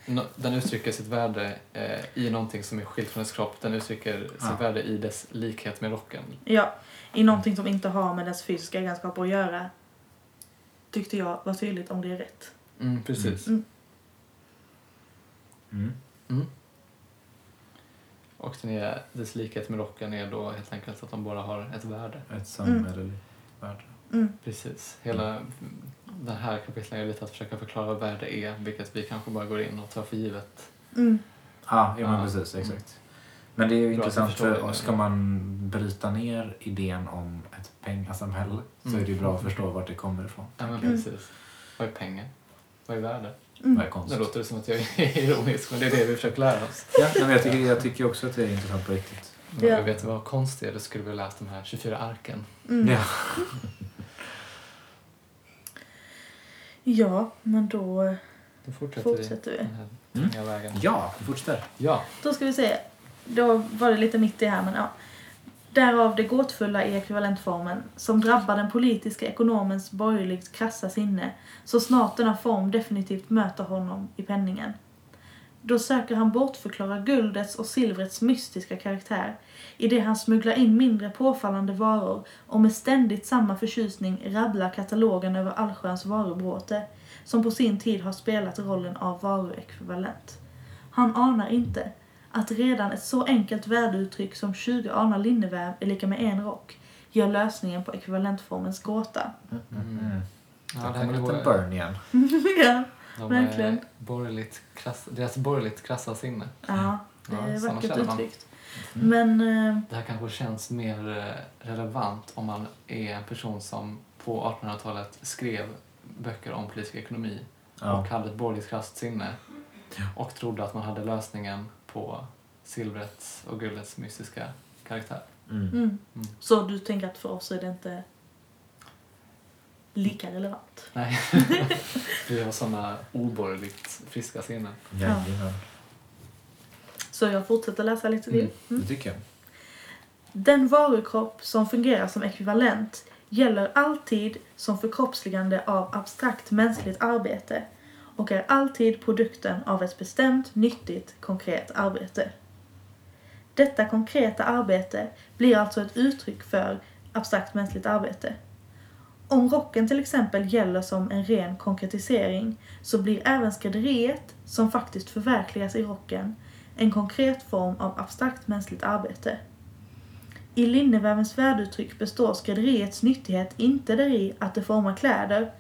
no, den uttrycker sitt värde eh, i någonting som är skilt från dess kropp. Den uttrycker sitt Ja. värde i dess likhet med rocken. Ja, i någonting som inte har med dess fysiska egenskaper att göra. Tyckte jag var tydligt om det är rätt. Mm, precis. Mm. Mm. Mm. Och den är, dess likhet med rocken är då helt enkelt att de båda har ett värde. Ett samhälleligt värde. Mm. Precis. Hela den här kapitlet är lite att försöka förklara vad värde är, vilket vi kanske bara går in och tar för givet. Mm. Ja, ja men precis. Exakt. Men det är ju intressant för det. ska man bryta ner idén om ett pengasamhälle så Mm. är det ju bra att förstå vart det kommer ifrån. Ja, men Mm. precis. Vad är pengar? Vad är värde? Mm. Vad är konst? Nu låter det som att jag är (laughs) ironisk, men det är det vi försöker lära oss. Ja, men jag, tycker, jag tycker också att det är intressant på riktigt. Men Ja. jag vet vad konst är, då skulle vi ha läst de här 24 arken. Mm. Ja. (laughs) ja, men då Då fortsätter, fortsätter vi vi. den här Mm. vägen. Ja, vi fortsätter. Ja. Då ska vi se. Då var det lite mitt i här, men ja. Därav det gåtfulla i ekvivalentformen, som drabbar den politiska ekonomens borgerligt krassa sinne, så snart denna form definitivt möter honom i penningen. Då söker han bortförklara guldets och silvrets mystiska karaktär, i det han smugglar in mindre påfallande varor och med ständigt samma förtjusning rabblar katalogen över allsköns varubråte, som på sin tid har spelat rollen av varuekvivalent. Han anar inte att redan ett så enkelt värdeuttryck som 20 anar linneväv är lika med en rock gör lösningen på ekvivalentformens gåta. Mm. Ja, Ja, det här kommer en kan liten gå- burn igen. (laughs) (laughs) ja, De verkligen. borgerligt krassa, deras borgerligt krassa sinne. ja, det Ja, är såna vackert uttryckt. Men, eh, Det här kanske känns mer eh, relevant om man är en person som på 1800-talet skrev böcker om politisk ekonomi Ja. och hade ett borgerligt krasst sinne och trodde att man hade lösningen på silvrets och guldets mystiska karaktär. Mm. Mm. Mm. Så du tänker att för oss är det inte lika relevant? Nej, vi har såna oborgerligt friska sinnen. Jajamän. Så jag fortsätter läsa lite till. Det tycker jag. Den varukropp som fungerar som ekvivalent gäller alltid som förkroppsligande av abstrakt mänskligt arbete och är alltid produkten av ett bestämt, nyttigt, konkret arbete. Detta konkreta arbete blir alltså ett uttryck för abstrakt mänskligt arbete. Om rocken till exempel gäller som en ren konkretisering så blir även skrädderiet, som faktiskt förverkligas i rocken, en konkret form av abstrakt mänskligt arbete. I linnevävens värdeuttryck består skrädderiets nyttighet inte däri att det formar kläder,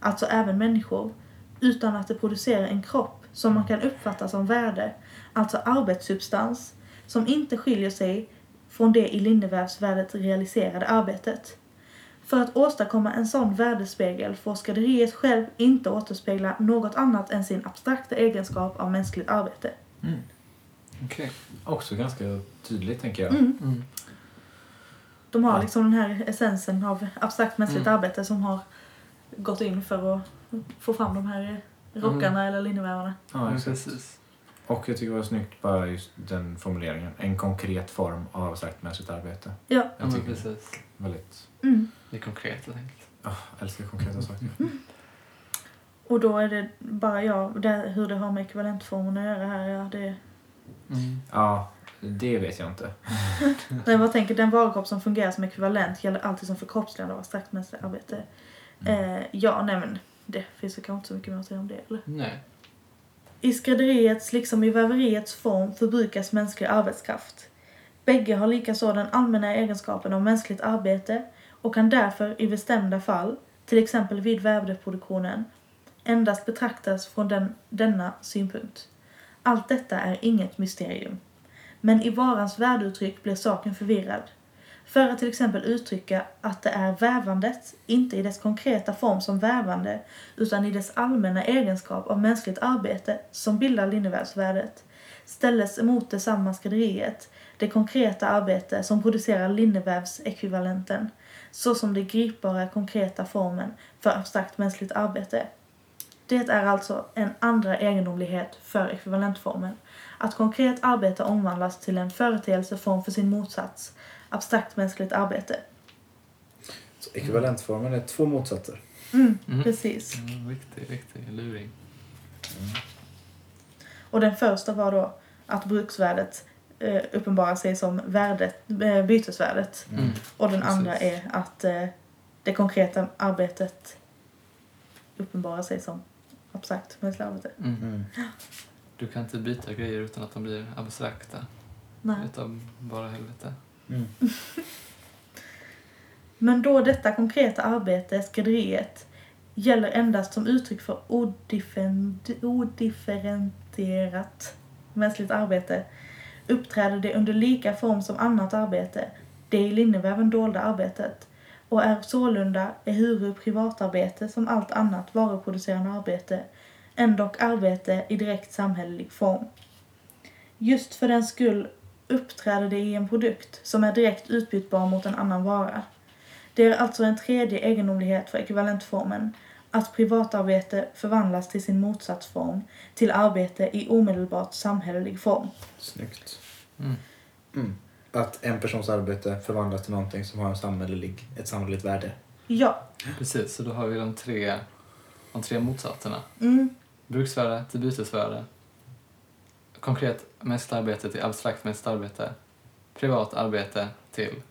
alltså även människor, utan att det producerar en kropp som man kan uppfatta som värde, alltså arbetssubstans, som inte skiljer sig från det i linnevävsvärdet realiserade arbetet. För att åstadkomma en sån värdespegel får skrädderiet själv inte återspegla något annat än sin abstrakta egenskap av mänskligt arbete. Mm. Okej. Också ganska tydligt, tänker jag. Mm. Mm. De har liksom den här essensen av abstrakt mänskligt Mm. arbete som har gått in för att få fram de här rockarna eller linnevävarna. Ja, exakt. precis. Och jag tycker det var snyggt bara just den formuleringen. En konkret form av abstrakt mänskligt arbete. Ja. Ja, Jag tycker precis. väldigt... Mm. Det är konkret helt enkelt. Oh, älskar konkreta saker. Och då är det bara jag, det, hur det har med ekvivalentformen att göra här. Ja, det, Mm. Ja, det vet jag inte. (laughs) nej, jag tänker, den varukropp som fungerar som ekvivalent gäller alltid som förkroppsligande av abstrakt mänskligt arbete. Eh, ja, nej men det finns väl kanske inte så mycket mer att säga om det. Eller? Nej. I skrädderiets liksom i väveriets form förbrukas mänsklig arbetskraft. Bägge har likaså den allmänna egenskapen av mänskligt arbete och kan därför i bestämda fall, till exempel vid vävdeproduktionen, endast betraktas från den, denna synpunkt. Allt detta är inget mysterium. Men i varans värdeuttryck blir saken förvirrad. För att till exempel uttrycka att det är vävandet, inte i dess konkreta form som vävande, utan i dess allmänna egenskap av mänskligt arbete som bildar linnevävsvärdet, ställes emot detsamma skrädderiet, det konkreta arbete som producerar linnevävsekvivalenten, såsom den gripbara konkreta formen för abstrakt mänskligt arbete. Det är alltså en andra egendomlighet för ekvivalentformen, att konkret arbete omvandlas till en företeelseform för sin motsats, abstrakt mänskligt arbete. Så ekvivalentformen är två motsatser. Mm, Mm. Precis. Mm, riktig, riktig luring. Och den första var då att bruksvärdet eh, uppenbarar sig som värdet, eh, bytesvärdet. Mm. Och den Precis. andra är att eh, det konkreta arbetet uppenbarar sig som abstrakt mänskligt arbete. Mm. Mm. Du kan inte byta grejer utan att de blir abstrakta. Nej. Utav bara helvete. Mm. (laughs) Men då detta konkreta arbete, skrädderiet, gäller endast som uttryck för odifferentierat mänskligt arbete uppträder det under lika form som annat arbete, det i linneväven dolda arbetet, och är sålunda ehuru privatarbete som allt annat varuproducerande arbete, ändock arbete i direkt samhällelig form. Just för den skull uppträder det i en produkt som är direkt utbytbar mot en annan vara. Det är alltså en tredje egendomlighet för ekvivalentformen, att privatarbete förvandlas till sin motsatsform, till arbete i omedelbart samhällelig form. Snyggt. Mm. Mm. Att en persons arbete förvandlas till någonting som har en samhällelig, ett samhälleligt värde. Ja. Precis, så då har vi de tre, de tre motsatserna. Mm. Bruksvärde till bytesvärde. Konkret mänskligt arbete till abstrakt mänskligt arbete. Privat arbete till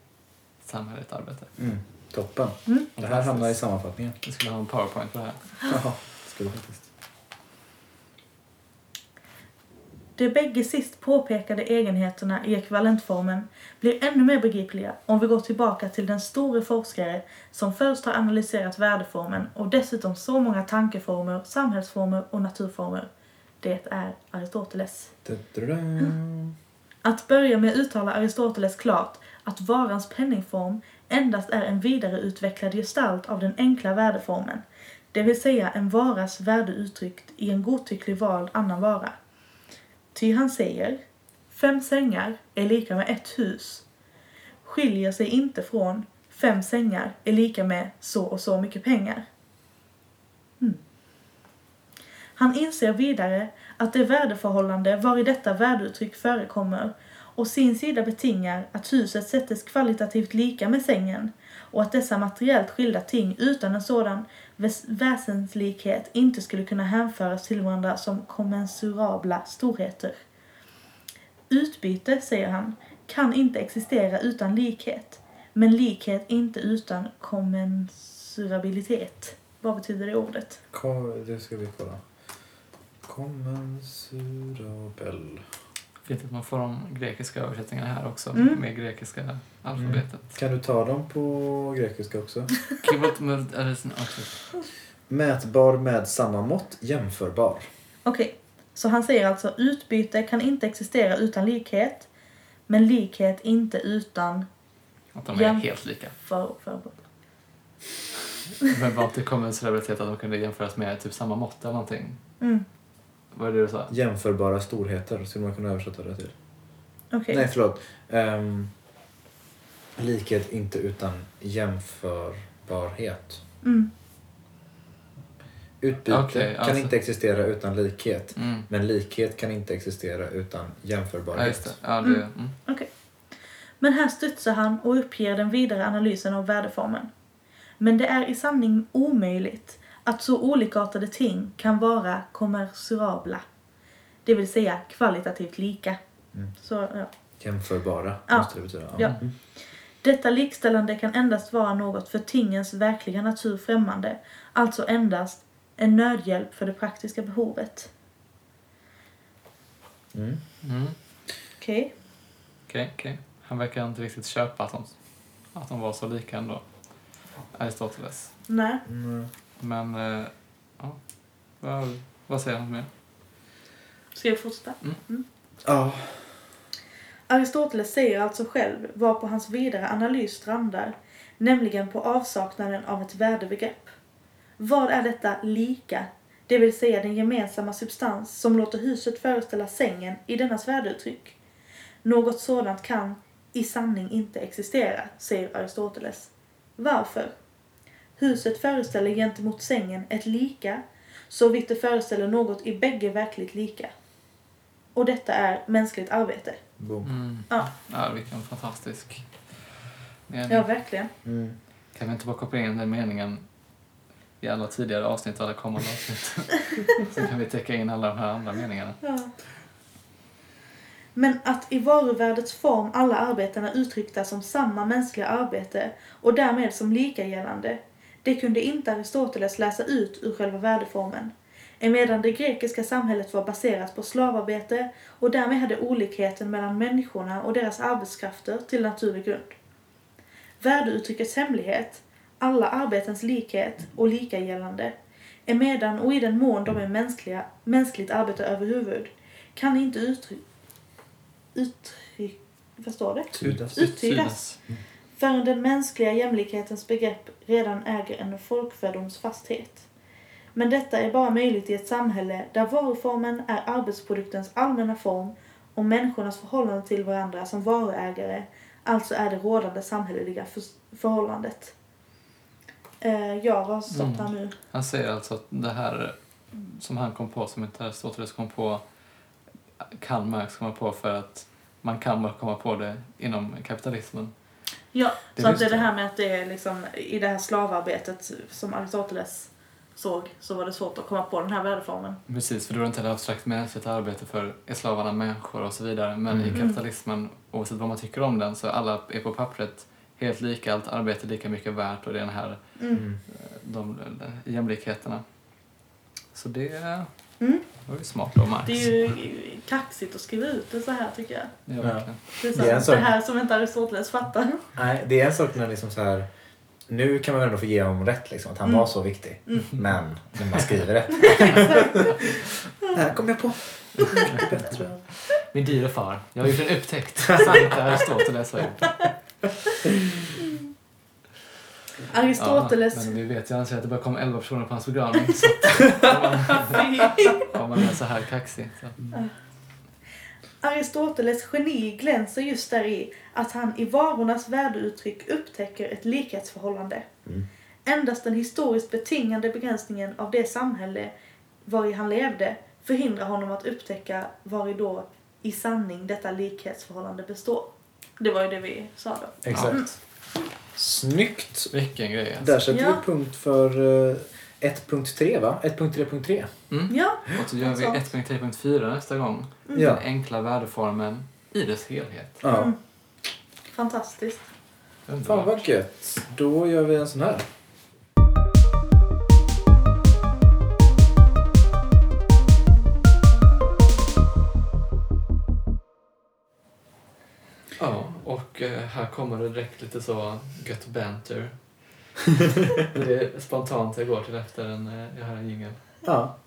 samhälleligt arbete. Mm. Toppen. Mm. Det här hamnar i sammanfattningen. Vi skulle ha en powerpoint på det här. (laughs) Jaha, du faktiskt. De bägge sist påpekade egenheterna i ekvivalentformen blir ännu mer begripliga om vi går tillbaka till den store forskare som först har analyserat värdeformen och dessutom så många tankeformer, samhällsformer och naturformer. Det är Aristoteles. Da-da-da. Att börja med uttalar Aristoteles klart att varans penningform endast är en vidareutvecklad gestalt av den enkla värdeformen, det vill säga en varas värde uttryckt i en godtycklig vald annan vara. Ty han säger, fem sängar är lika med ett hus skiljer sig inte från fem sängar är lika med så och så mycket pengar. Mm. Han inser vidare att det värdeförhållande var i detta värdeuttryck förekommer och sin sida betingar att huset sättes kvalitativt lika med sängen och att dessa materiellt skilda ting utan en sådan väs- väsenslikhet inte skulle kunna hänföras till varandra som kommensurabla storheter. Utbyte, säger han, kan inte existera utan likhet, men likhet inte utan kommensurabilitet. Vad betyder det ordet? Kom, det ska vi kolla. Kommensurabel. Fint att man får de grekiska översättningarna här också, Mm. med grekiska alfabetet. Kan du ta dem på grekiska också? (laughs) Mätbar med samma mått, jämförbar. Okej, så han säger alltså utbyte kan inte existera utan likhet, men likhet inte utan Att de är Jäm- helt lika. för, för, Men var inte kommensurabilitet att de kunde jämföras med typ samma mått eller någonting? mm, Vad är det du sa? Jämförbara storheter skulle man kunna översätta det till. Okej, Nej, förlåt. Ehm, likhet inte utan jämförbarhet. mm, Utbyte Okej, kan alltså- inte existera utan likhet. Mm. Men likhet kan inte existera utan jämförbarhet. Ja, det. Ja, det Mm. mm. okej. Men här studsar han och uppger den vidare analysen av värdeformen. Men det är i sanning omöjligt att så olikartade ting kan vara kommensurabla. Det vill säga kvalitativt lika. Mm. Så, ja. Jämförbara Ja. måste det betyda. Ja. Mm. Detta likställande kan endast vara något för tingens verkliga natur främmande, alltså endast en nödhjälp för det praktiska behovet. Mm. Mm. Okej. Okej, okej. Han verkar inte riktigt köpa att de, att de var så lika ändå. Aristoteles. Nej. Mm. Men, eh, ja. Vad, vad säger han mer? Ska jag fortsätta? Ja. Aristoteles säger alltså själv vad på hans vidare analys strandar, nämligen på avsaknaden av ett värdebegrepp. Vad är detta lika, det vill säga den gemensamma substans som låter huset föreställa sängen i dennas värdeuttryck? Något sådant kan i sanning inte existera, säger Aristoteles. Varför? Huset föreställer gentemot sängen ett lika, så vitt det föreställer något i bägge verkligt lika. Och detta är mänskligt arbete. Boom. Mm. Ja. Ja, vilken fantastisk mening. Ja, verkligen. Mm. Kan vi inte bara koppla in den meningen i alla tidigare avsnitt och alla kommande avsnitt? (laughs) Så kan vi täcka in alla de här andra meningarna. Ja. Men att i varuvärdets form alla arbeten är uttryckta som samma mänskliga arbete och därmed som likagällande, det kunde inte Aristoteles läsa ut ur själva värdeformen. Emedan det grekiska samhället var baserat på slavarbete och därmed hade olikheten mellan människorna och deras arbetskrafter till naturlig grund. Värdeuttryckets hemlighet, alla arbetens likhet och likagällande, emedan och i den mån de är mänskliga, mänskligt arbete överhuvud, kan inte uttryck, uttryck, vad står det? Tydas. Uttydas. Förrän den mänskliga jämlikhetens begrepp redan äger en folkfördomsfasthet. Men detta är bara möjligt i ett samhälle där varuformen är arbetsproduktens allmänna form och människornas förhållande till varandra som varuägare alltså är det rådande samhälleliga för- förhållandet. Eh, ja, vad har stått här nu? Han säger alltså att det här som han kom på, som inte Aristoteles kom på, kan Marx komma på för att man kan bara komma på det inom kapitalismen. Ja, Det så att det är det här med att det är liksom i det här slavarbetet som Aristoteles såg så var det svårt att komma på den här värdeformen. Precis, för då är det inte ett abstrakt mänskligt arbete för är slavarna människor och så vidare. Men Mm. i kapitalismen, oavsett vad man tycker om den, så alla är på pappret helt lika, allt arbete är lika mycket värt och det är den här, Mm. Mm. de, de jämlikheterna. Så det Mm. var ju smart av Marx. Det är ju kaxigt att skriva ut det så här tycker jag. Ja, verkligen. Det är, så, Det är en det, här som inte Aristoteles fattar. Nej, det är en sak när liksom så här. Nu kan man ändå få ge honom rätt, liksom, att han Mm. var så viktig. Mm. Men när man skriver det. (laughs) det här kom jag på. Min dyra far, jag har gjort en upptäckt som inte Aristoteles har gjort. Aristoteles... Ja, men vi vet ju annars att det bara kom 11 personer på hans begravning. Så om man, är så här kaxig. Så. Aristoteles geni glänser just där i att han i varornas värdeuttryck upptäcker ett likhetsförhållande. Mm. Endast den historiskt betingade begränsningen av det samhälle vari han levde förhindrar honom att upptäcka vari då i sanning detta likhetsförhållande består. Det var ju det vi sa då. Exakt. Snyggt! Vilken grej alltså. Där sätter Ja. vi punkt för uh, 1.3 va? 1.3.3. Mm. Ja, Och så gör vi Sant. 1.3.4 nästa gång. Ja. Den enkla värdeformen i dess helhet. ja. Mm. fantastiskt. Fan Underbart. vad gött. Då gör vi en sån här. Och eh, här kommer det direkt lite så gött banter. (laughs) det är spontant jag går till efter en, eh, jag hör en jingel. Ja,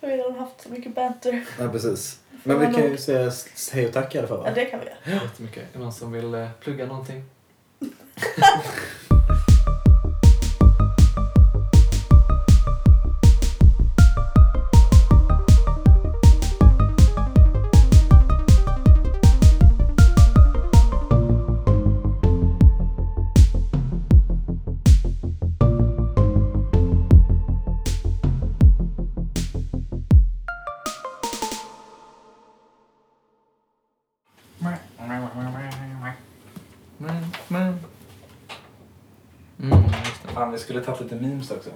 Jag har redan haft så mycket banter. ja precis. Men vi kan ju säga hej och tack i alla fall Ja, va? det kan vi göra. Jättemycket. Är det någon som vill eh, plugga någonting? (laughs) skulle tagit lite memes också.